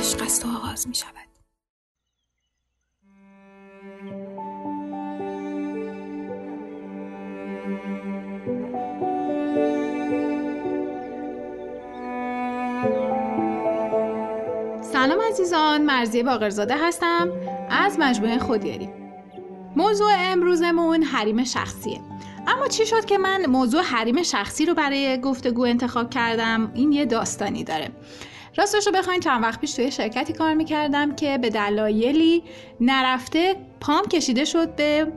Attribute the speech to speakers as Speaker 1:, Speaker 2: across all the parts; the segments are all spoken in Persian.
Speaker 1: عشق است و آغاز می شود.
Speaker 2: سلام عزیزان مرزی باقرزاده هستم. از مجموعه خودیاری. موضوع امروزمون حریم شخصیه. اما چی شد که من موضوع حریم شخصی رو برای گفتگو انتخاب کردم؟ این یه داستانی داره. راستش رو بخواین چند وقت پیش توی شرکتی کار می‌کردم که به دلایلی نرفته پام کشیده شد به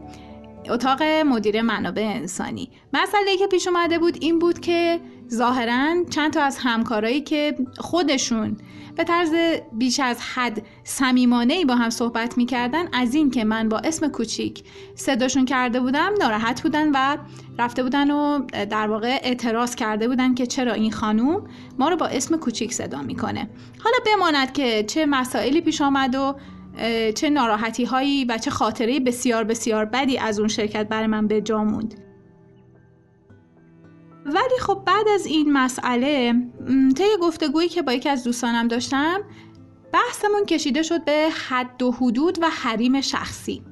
Speaker 2: اتاق مدیر منابع انسانی. مسئله که پیش اومده بود این بود که ظاهرا چند تا از همکارایی که خودشون به طرز بیش از حد صمیمانه ای با هم صحبت می‌کردن از این که من با اسم کوچیک صداشون کرده بودم ناراحت بودن و رفته بودن و در واقع اعتراض کرده بودن که چرا این خانوم ما رو با اسم کوچیک صدا می‌کنه. حالا بماند که چه مسائلی پیش آمد و چه ناراحتی هایی و چه خاطره بسیار بسیار بدی از اون شرکت برای من به جا موند. ولی خب بعد از این مسئله طی گفتگویی که با یکی از دوستانم داشتم بحثمون کشیده شد به حد و حدود و حریم شخصی.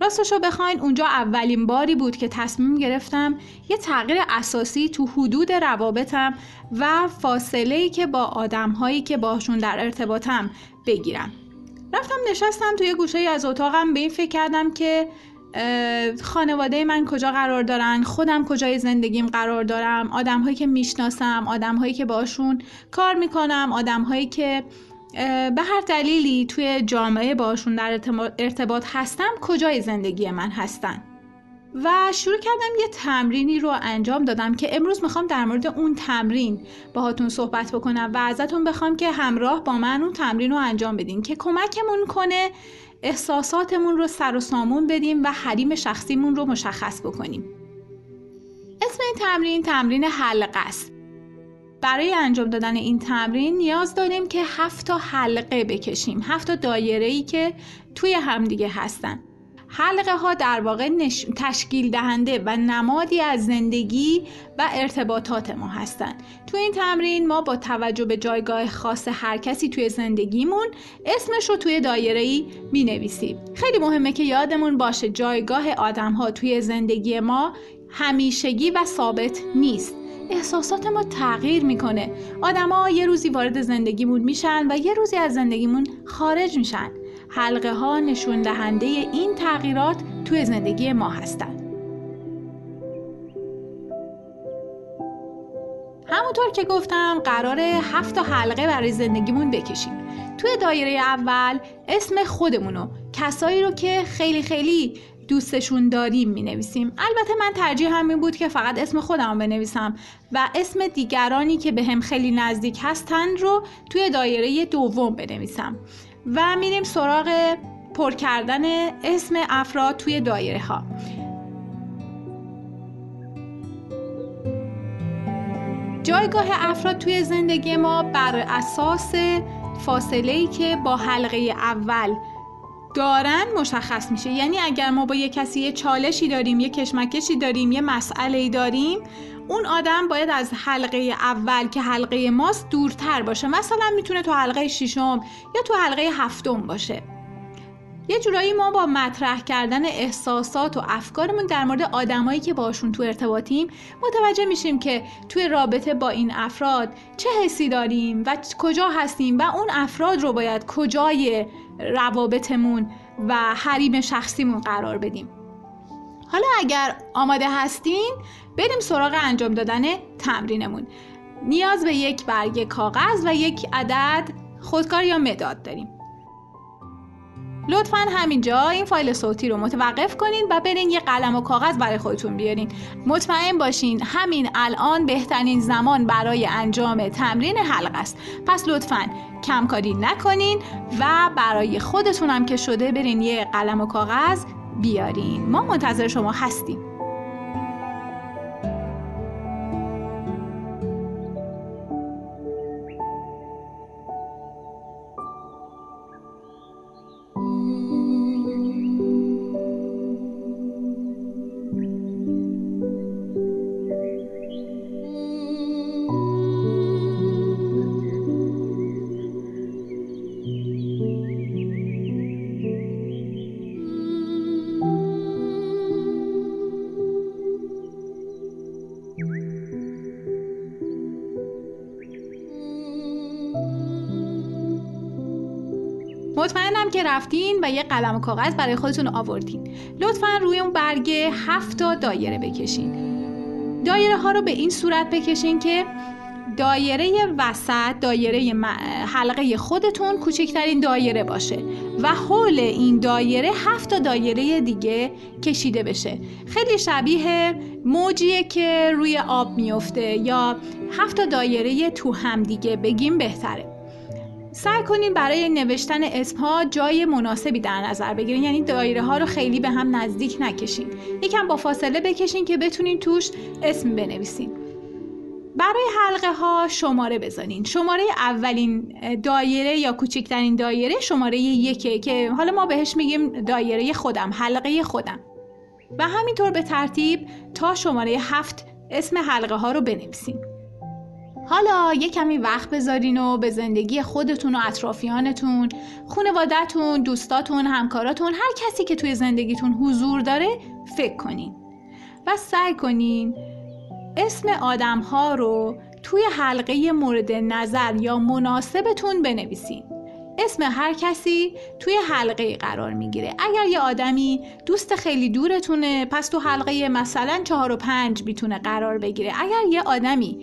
Speaker 2: راستشو بخواین اونجا اولین باری بود که تصمیم گرفتم یه تغییر اساسی تو حدود روابطم و فاصله که با آدم هایی که باشون در ارتباطم بگیرم. رفتم نشستم توی گوشه از اتاقم به این فکر کردم که خانواده من کجا قرار دارن؟ خودم کجای زندگیم قرار دارم؟ آدم هایی که می‌شناسم آدم هایی که باشون کار می‌کنم آدم هایی که به هر دلیلی توی جامعه باشون در ارتباط هستم کجای زندگی من هستن؟ و شروع کردم یه تمرینی رو انجام دادم که امروز می‌خوام در مورد اون تمرین باهاتون صحبت بکنم و ازتون بخوام که همراه با من اون تمرین رو انجام بدین که کمکمون کنه احساساتمون رو سر و سامون بدیم و حریم شخصیمون رو مشخص بکنیم. اسم این تمرین تمرین حلقه است. برای انجام دادن این تمرین نیاز داریم که هفت تا حلقه بکشیم هفت تا دایره ای که توی همدیگه هستن. حلقه ها در واقع تشکیل دهنده و نمادی از زندگی و ارتباطات ما هستند. تو این تمرین ما با توجه به جایگاه خاص هر کسی توی زندگیمون اسمش رو توی دایره ای می نویسیم. خیلی مهمه که یادمون باشه جایگاه آدم ها توی زندگی ما همیشگی و ثابت نیست. احساسات ما تغییر می‌کنه آدما یه روزی وارد زندگیمون میشن و یه روزی از زندگیمون خارج میشن حلقه ها نشون دهنده این تغییرات توی زندگی ما هستند. همونطور که گفتم قرار هفت حلقه برای زندگیمون بکشیم. توی دایره اول اسم خودمونو کسایی رو که خیلی خیلی دوستشون داریم می نویسیم البته من ترجیح همین بود که فقط اسم خودم بنویسم و اسم دیگرانی که به هم خیلی نزدیک هستند رو توی دایره دوم بنویسم. و میریم سراغ پر کردن اسم افراد توی دایره ها جایگاه افراد توی زندگی ما بر اساس فاصله ای که با حلقه اول دارن مشخص میشه. یعنی اگر ما با یه کسی یه چالشی داریم یه کشمکشی داریم یه مسئله داریم اون آدم باید از حلقه اول که حلقه ماست دورتر باشه. مثلا می‌تونه تو حلقه ششم یا تو حلقه هفتم باشه. یه جورایی ما با مطرح کردن احساسات و افکارمون در مورد آدمایی که باشون تو ارتباطیم متوجه میشیم که توی رابطه با این افراد چه حسی داریم و کجا هستیم و اون افراد رو باید کجای روابطمون و حریم شخصیمون قرار بدیم. حالا اگر آماده هستین بریم سراغ انجام دادن تمرینمون. نیاز به یک برگ کاغذ و یک عدد خودکار یا مداد داریم. لطفا همینجا این فایل صوتی رو متوقف کنین و برین یه قلم و کاغذ برای خودتون بیارین. مطمئن باشین همین الان بهترین زمان برای انجام تمرین حلقه است. پس لطفا کمکاری نکنین و برای خودتونم که شده برین یه قلم و کاغذ بیارین. ما منتظر شما هستیم. مطمئنم که رفتین و یه قلم و کاغذ برای خودتون آوردین. لطفا روی اون برگه هفت تا دایره بکشین. دایره ها رو به این صورت بکشین که دایره وسط دایره حلقه خودتون کوچکترین دایره باشه و حول این دایره هفت تا دایره دیگه کشیده بشه. خیلی شبیه موجیه که روی آب میفته یا هفت تا دایره تو هم دیگه. بگیم بهتره. سعی کنین برای نوشتن اسم ها جای مناسبی در نظر بگیرین یعنی دایره ها رو خیلی به هم نزدیک نکشین یکم با فاصله بکشین که بتونین توش اسم بنویسین. برای حلقه ها شماره بزنین. شماره اولین دایره یا کوچکترین دایره شماره یکه که حالا ما بهش میگیم دایره خودم حلقه خودم. و همینطور به ترتیب تا شماره هفت اسم حلقه ها رو بنویسین. حالا یه کمی وقت بذارین و به زندگی خودتون و اطرافیانتون خانوادهتون دوستاتون همکاراتون هر کسی که توی زندگیتون حضور داره فکر کنین و سعی کنین اسم آدم ها رو توی حلقه مورد نظر یا مناسبتون بنویسین. اسم هر کسی توی حلقه قرار می‌گیره. اگر یه آدمی دوست خیلی دورتونه پس تو حلقه مثلا چهار و پنج می‌تونه قرار بگیره. اگر یه آدمی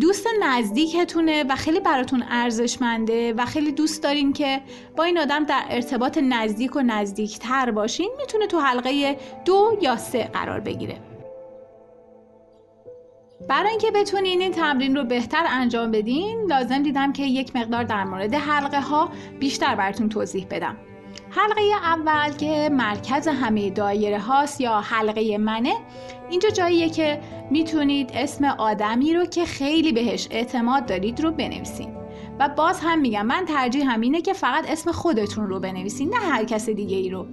Speaker 2: دوست نزدیکتونه و خیلی براتون ارزشمنده و خیلی دوست دارین که با این آدم در ارتباط نزدیک و نزدیکتر باشین می‌تونه تو حلقه دو یا سه قرار بگیره. برای اینکه بتونین این تمرین رو بهتر انجام بدین لازم دیدم که یک مقدار در مورد حلقه ها بیشتر براتون توضیح بدم. حلقه اول که مرکز همه دایره هاست یا حلقه منه اینجا جاییه که می‌تونید اسم آدمی رو که خیلی بهش اعتماد دارید رو بنویسین. و باز هم میگم من ترجیح همینه که فقط اسم خودتون رو بنویسین نه هر کس دیگه ای رو.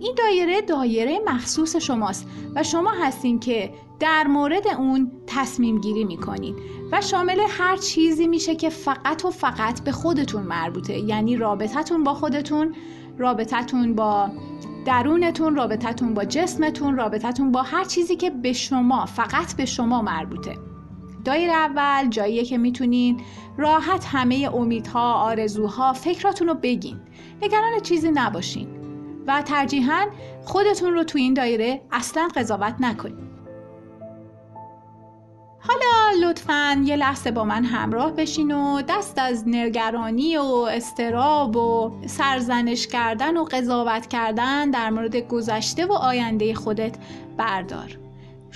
Speaker 2: این دایره دایره مخصوص شماست و شما هستین که در مورد اون تصمیم گیری می‌کنین و شامل هر چیزی میشه که فقط و فقط به خودتون مربوطه. یعنی رابطتون با خودتون رابطتون با درونتون رابطتون با جسمتون رابطتون با هر چیزی که به شما فقط به شما مربوطه. دایر اول جاییه که می‌تونین راحت همه امیدها، آرزوها، فکراتون رو بگین. نگران چیزی نباشین. و ترجیحاً خودتون رو تو این دایره اصلا قضاوت نکنین. حالا لطفا یه لحظه با من همراه بشین و دست از نگرانی و استراب و سرزنش کردن و قضاوت کردن در مورد گذشته و آینده خودت بردار.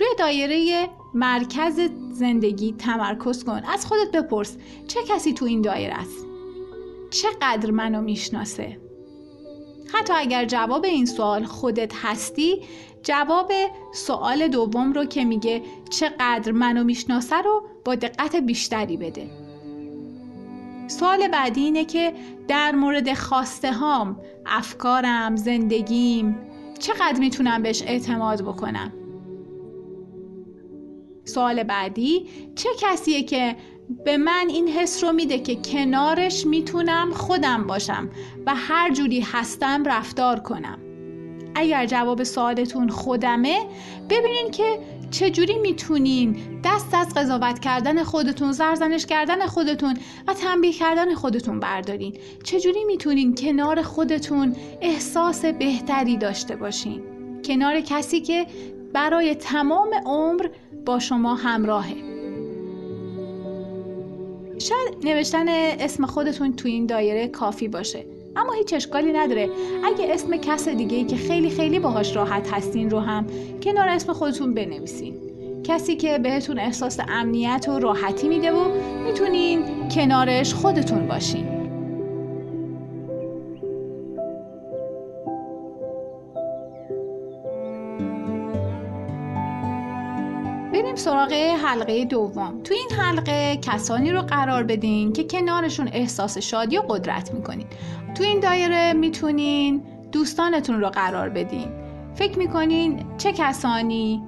Speaker 2: روی دایره مرکز زندگی تمرکز کن. از خودت بپرس چه کسی تو این دایره است؟ چقدر منو می‌شناسه؟ حتی اگر جواب این سوال خودت هستی جواب سوال دوم رو که میگه چقدر منو می‌شناسه رو با دقت بیشتری بده. سوال بعدی اینه که در مورد خواسته هام افکارم زندگیم چقدر می‌تونم بهش اعتماد بکنم؟ سوال بعدی چه کسیه که به من این حس رو میده که کنارش می‌تونم خودم باشم و هر جوری هستم رفتار کنم؟ اگر جواب سوالتون خودمه ببینین که چجوری می‌تونین دست از قضاوت کردن خودتون زرزنش کردن خودتون و تنبیه کردن خودتون بردارین. چجوری می‌تونین کنار خودتون احساس بهتری داشته باشین؟ کنار کسی که برای تمام عمر با شما همراهه. شاید نوشتن اسم خودتون تو این دایره کافی باشه اما هیچ اشکالی نداره. اگه اسم کس دیگه ای که خیلی خیلی باهاش راحت هستین رو هم کنار اسم خودتون بنویسین. کسی که بهتون احساس امنیت و راحتی میده و می‌تونین کنارش خودتون باشین. سراغ حلقه دوم. تو این حلقه کسانی رو قرار بدین که کنارشون احساس شادی و قدرت می‌کنین. تو این دایره می‌تونین دوستانتون رو قرار بدین. فکر می‌کنین چه کسانی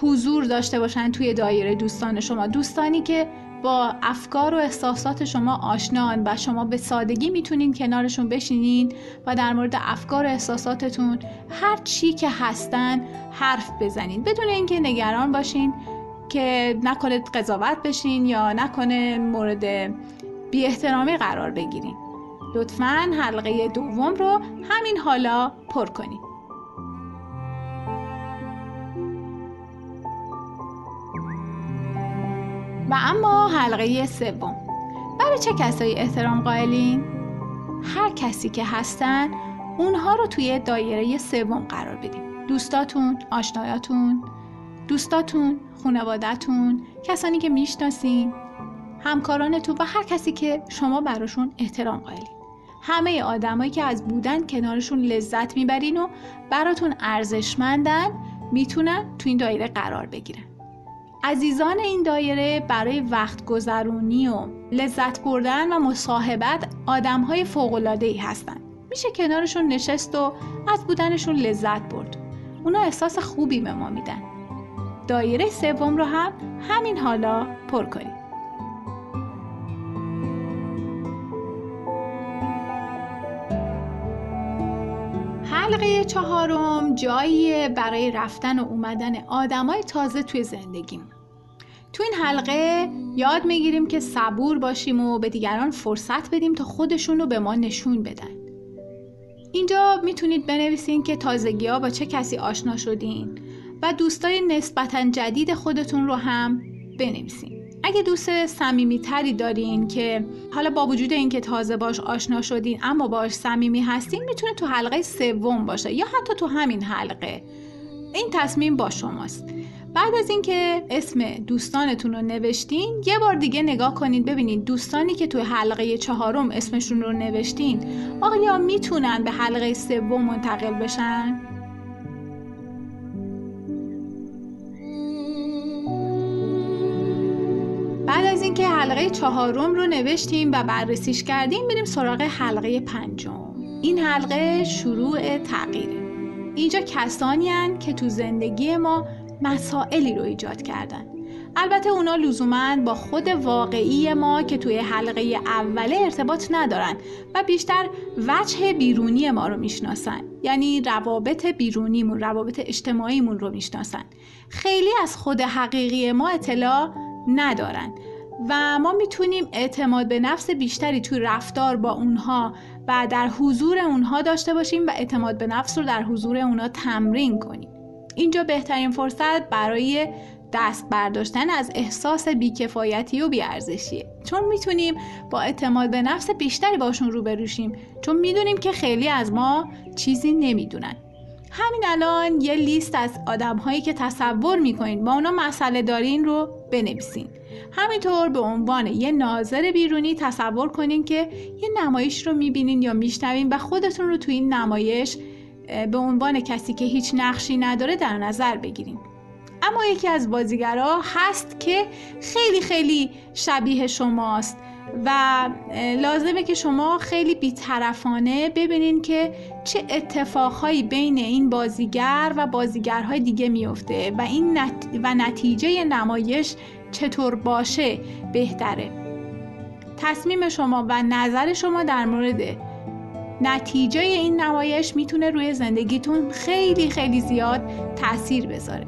Speaker 2: حضور داشته باشن توی دایره دوستان شما؟ دوستانی که با افکار و احساسات شما آشنان و شما به سادگی می‌تونین کنارشون بشینین و در مورد افکار و احساساتتون هر چی که هستن حرف بزنین. بدون اینکه نگران باشین که نکنه قضاوت بشین یا نکنه مورد بی احترامی قرار بگیرین. لطفا حلقه دوم رو همین حالا پر کنید و اما حلقه سوم. برای چه کسایی احترام قائلین؟ هر کسی که هستن اونها رو توی دایره سوم قرار بدیم. دوستاتون، آشنایاتون، دوستاتون، خانوادهتون، کسانی که می‌شناسین، همکارانتون و هر کسی که شما براشون احترام قائلین. همه آدمایی که از بودن کنارشون لذت می‌برین و براتون ارزشمندن می‌تونن تو این دایره قرار بگیرن. عزیزان این دایره برای وقت گذرونی و لذت بردن و مصاحبت آدم های ای هستن میشه کنارشون نشست و از بودنشون لذت برد. اونا احساس خوبی به ما میدن. دایره سوم رو هم همین حالا پر کنید. حلقه چهارم جایی برای رفتن و اومدن آدمای تازه توی زندگیم. تو این حلقه یاد می‌گیریم که صبور باشیم و به دیگران فرصت بدیم تا خودشون رو به ما نشون بدن. اینجا می‌تونید بنویسین که تازگی ها با چه کسی آشنا شدین و دوستای نسبتا جدید خودتون رو هم بنویسین. اگه دوست صمیمی تری دارین که حالا با وجود اینکه تازه باش آشنا شدین اما باش صمیمی هستین می‌تونه تو حلقه سوم باشه یا حتی تو همین حلقه. این تصمیم با شماست. بعد از اینکه اسم دوستانتون رو نوشتین یه بار دیگه نگاه کنید ببینید دوستانی که تو حلقه چهارم اسمشون رو نوشتین آیا می‌تونن به حلقه سوم منتقل بشن؟ حلقه چهارم رو نوشتیم و بررسیش کردیم میریم سراغ حلقه پنجم. این حلقه شروع تغییره. اینجا کسانی هن که تو زندگی ما مسائلی رو ایجاد کردن. البته اونا لزوما با خود واقعی ما که توی حلقه اوله ارتباط ندارن و بیشتر وجه بیرونی ما رو می‌شناسن. یعنی روابط بیرونیمون روابط اجتماعیمون رو می‌شناسن. خیلی از خود حقیقی ما اطلاع ندارن. و ما می‌تونیم اعتماد به نفس بیشتری توی رفتار با اونها و در حضور اونها داشته باشیم و اعتماد به نفس رو در حضور اونها تمرین کنیم. اینجا بهترین فرصت برای دست برداشتن از احساس بیکفایتی و بیارزشیه. چون می‌تونیم با اعتماد به نفس بیشتری باشون روبروشیم چون می‌دونیم که خیلی از ما چیزی نمی‌دونن. همین الان یه لیست از آدم هایی که تصور می‌کنید با اونا مسئله دارین رو بنویسین. همینطور به عنوان یه ناظر بیرونی تصور کنین که یه نمایش رو می‌بینین یا میشنوین و خودتون رو تو این نمایش به عنوان کسی که هیچ نقشی نداره در نظر بگیرین. اما یکی از بازیگرها هست که خیلی خیلی شبیه شماست و لازمه که شما خیلی بیطرفانه ببینین که چه اتفاقهایی بین این بازیگر و بازیگرهای دیگه میفته و این و نتیجه نمایش چطور باشه بهتره. تصمیم شما و نظر شما در مورد نتیجه این نمایش می‌تونه روی زندگیتون خیلی خیلی زیاد تاثیر بذاره.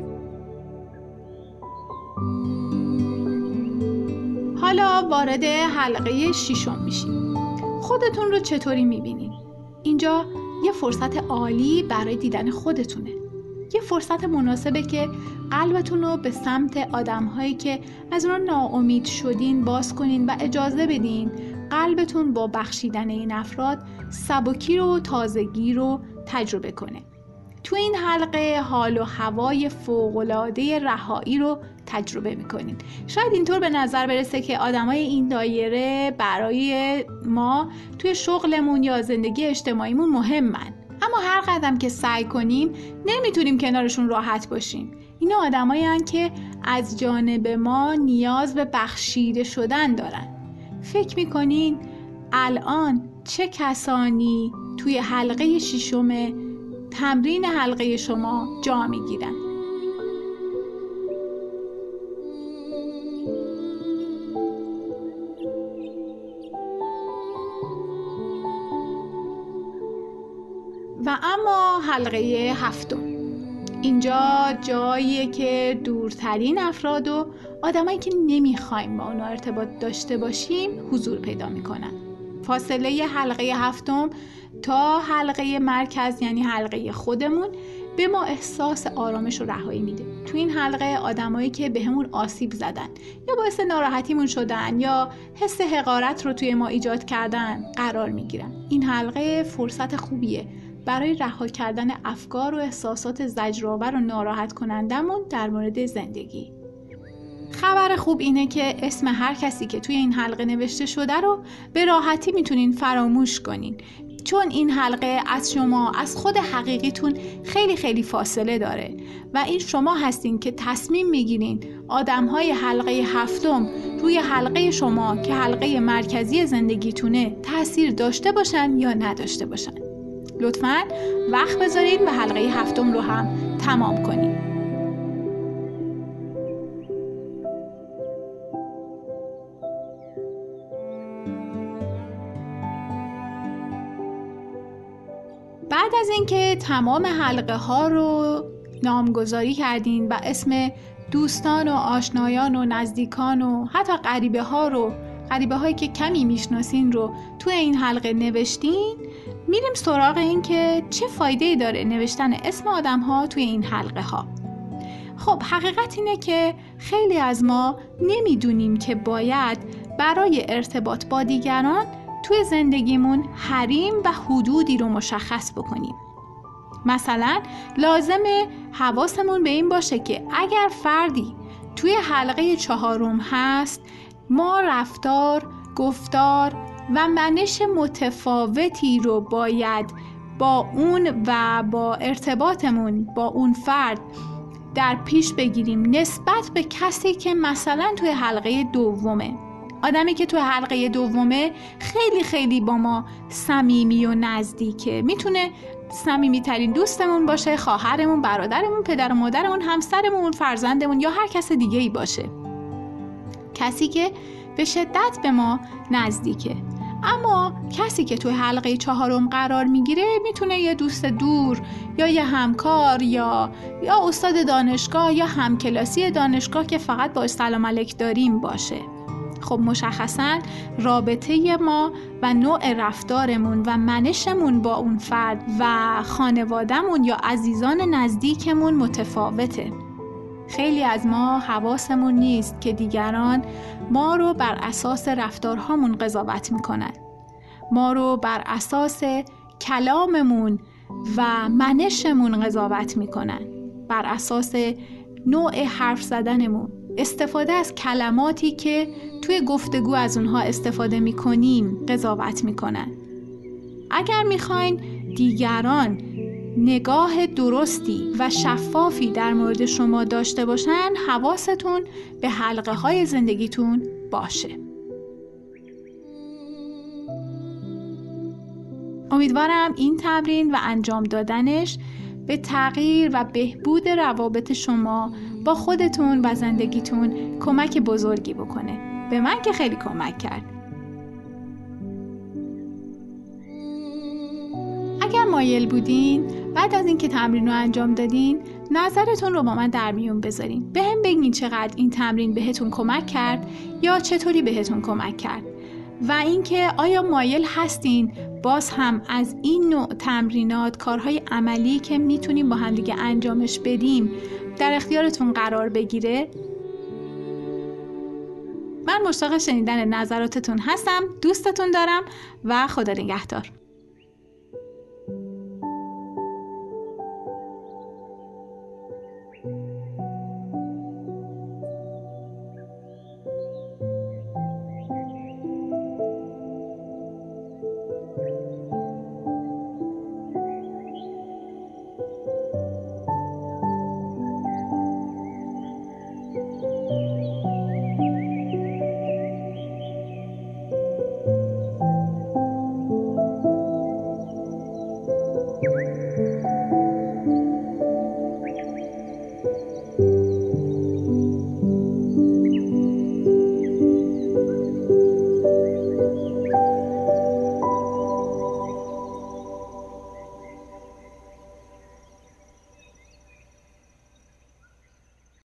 Speaker 2: حالا وارد حلقه ششم میشیم. خودتون رو چطوری می‌بینین؟ اینجا یه فرصت عالی برای دیدن خودتونه. یه فرصت مناسبه که قلبتون رو به سمت آدم هایی که از اون ناامید شدین باز کنین و اجازه بدین قلبتون با بخشیدن این افراد سبکی رو تازگی رو تجربه کنه. تو این حلقه حال و هوای فوقالعاده رهایی رو تجربه می‌کنین. شاید اینطور به نظر برسه که آدمای این دایره برای ما توی شغلمون یا زندگی اجتماعیمون مهمن. اما هر قدم که سعی کنیم نمی‌تونیم کنارشون راحت باشیم. اینا آدمایی که از جانب ما نیاز به بخشیده شدن دارن. فکر می‌کنین الان چه کسانی توی حلقه ششم تمرین حلقه شما جا می‌گیرن؟ حلقه هفتم. اینجا جاییه که دورترین افراد و آدمایی که نمی‌خوایم با اونا ارتباط داشته باشیم حضور پیدا می‌کنن. فاصله حلقه هفتم تا حلقه مرکز یعنی حلقه خودمون به ما احساس آرامش و رهایی میده. تو این حلقه آدمایی که بهمون به آسیب زدن یا باعث ناراحتیمون شدن یا حس حقارت رو توی ما ایجاد کردن قرار می‌گیرن. این حلقه فرصت خوبیه. برای رها کردن افکار و احساسات زجرآور و ناراحت کنندمون در مورد زندگی. خبر خوب اینه که اسم هر کسی که توی این حلقه نوشته شده رو به راحتی می‌تونین فراموش کنین. چون این حلقه از شما از خود حقیقیتون خیلی خیلی فاصله داره و این شما هستین که تصمیم می‌گیرین آدم های حلقه هفتم روی حلقه شما که حلقه مرکزی زندگیتونه تاثیر داشته باشن یا نداشته باشن. لطفا وقت بذارین و حلقه هفتم رو هم تمام کنین. بعد از اینکه تمام حلقه ها رو نامگذاری کردین و اسم دوستان و آشنایان و نزدیکان و حتی غریبه ها رو غریبه هایی که کمی می‌شناسین رو تو این حلقه نوشتین میریم سراغ این که چه فایده داره نوشتن اسم آدم ها توی این حلقه ها خب حقیقت اینه که خیلی از ما نمی‌دونیم که باید برای ارتباط با دیگران توی زندگیمون حریم و حدودی رو مشخص بکنیم. مثلا لازمه حواسمون به این باشه که اگر فردی توی حلقه چهارم هست ما رفتار، گفتار و منش متفاوتی رو باید با اون و با ارتباطمون با اون فرد در پیش بگیریم نسبت به کسی که مثلا توی حلقه دومه. آدمی که تو حلقه دومه خیلی خیلی با ما صمیمی و نزدیکه. می‌تونه صمیمی ترین دوستمون باشه خواهرمون برادرمون پدر و مادرمون همسرمون فرزندمون یا هر کس دیگه ای باشه. کسی که به شدت به ما نزدیکه. اما کسی که توی حلقه چهارم قرار می‌گیره می‌تونه یه دوست دور یا یه همکار یا یا استاد دانشگاه یا همکلاسی دانشگاه که فقط با سلام علیک داریم باشه. خب مشخصا رابطه ما و نوع رفتارمون و منشمون با اون فرد و خانوادهمون یا عزیزان نزدیکمون متفاوته. خیلی از ما حواسمون نیست که دیگران ما رو بر اساس رفتارهامون قضاوت می‌کنن. ما رو بر اساس کلاممون و منشمون قضاوت می‌کنن. بر اساس نوع حرف زدنمون. استفاده از کلماتی که توی گفتگو از اونها استفاده می کنیم قضاوت می کنن. اگر می‌خواین دیگران نگاه درستی و شفافی در مورد شما داشته باشن حواستون به حلقه های زندگیتون باشه. امیدوارم این تمرین و انجام دادنش به تغییر و بهبود روابط شما با خودتون و زندگیتون کمک بزرگی بکنه. به من که خیلی کمک کرد. اگر مایل بودین بعد از اینکه تمرین رو انجام دادین نظرتون رو با من در میون بذارین. به هم بگین چقدر این تمرین بهتون کمک کرد یا چطوری بهتون کمک کرد. و اینکه آیا مایل هستین باز هم از این نوع تمرینات کارهای عملی که می‌تونیم با همدیگه انجامش بدیم در اختیارتون قرار بگیره؟ من مشتاق شنیدن نظراتتون هستم. دوستتون دارم و خدا نگهدار.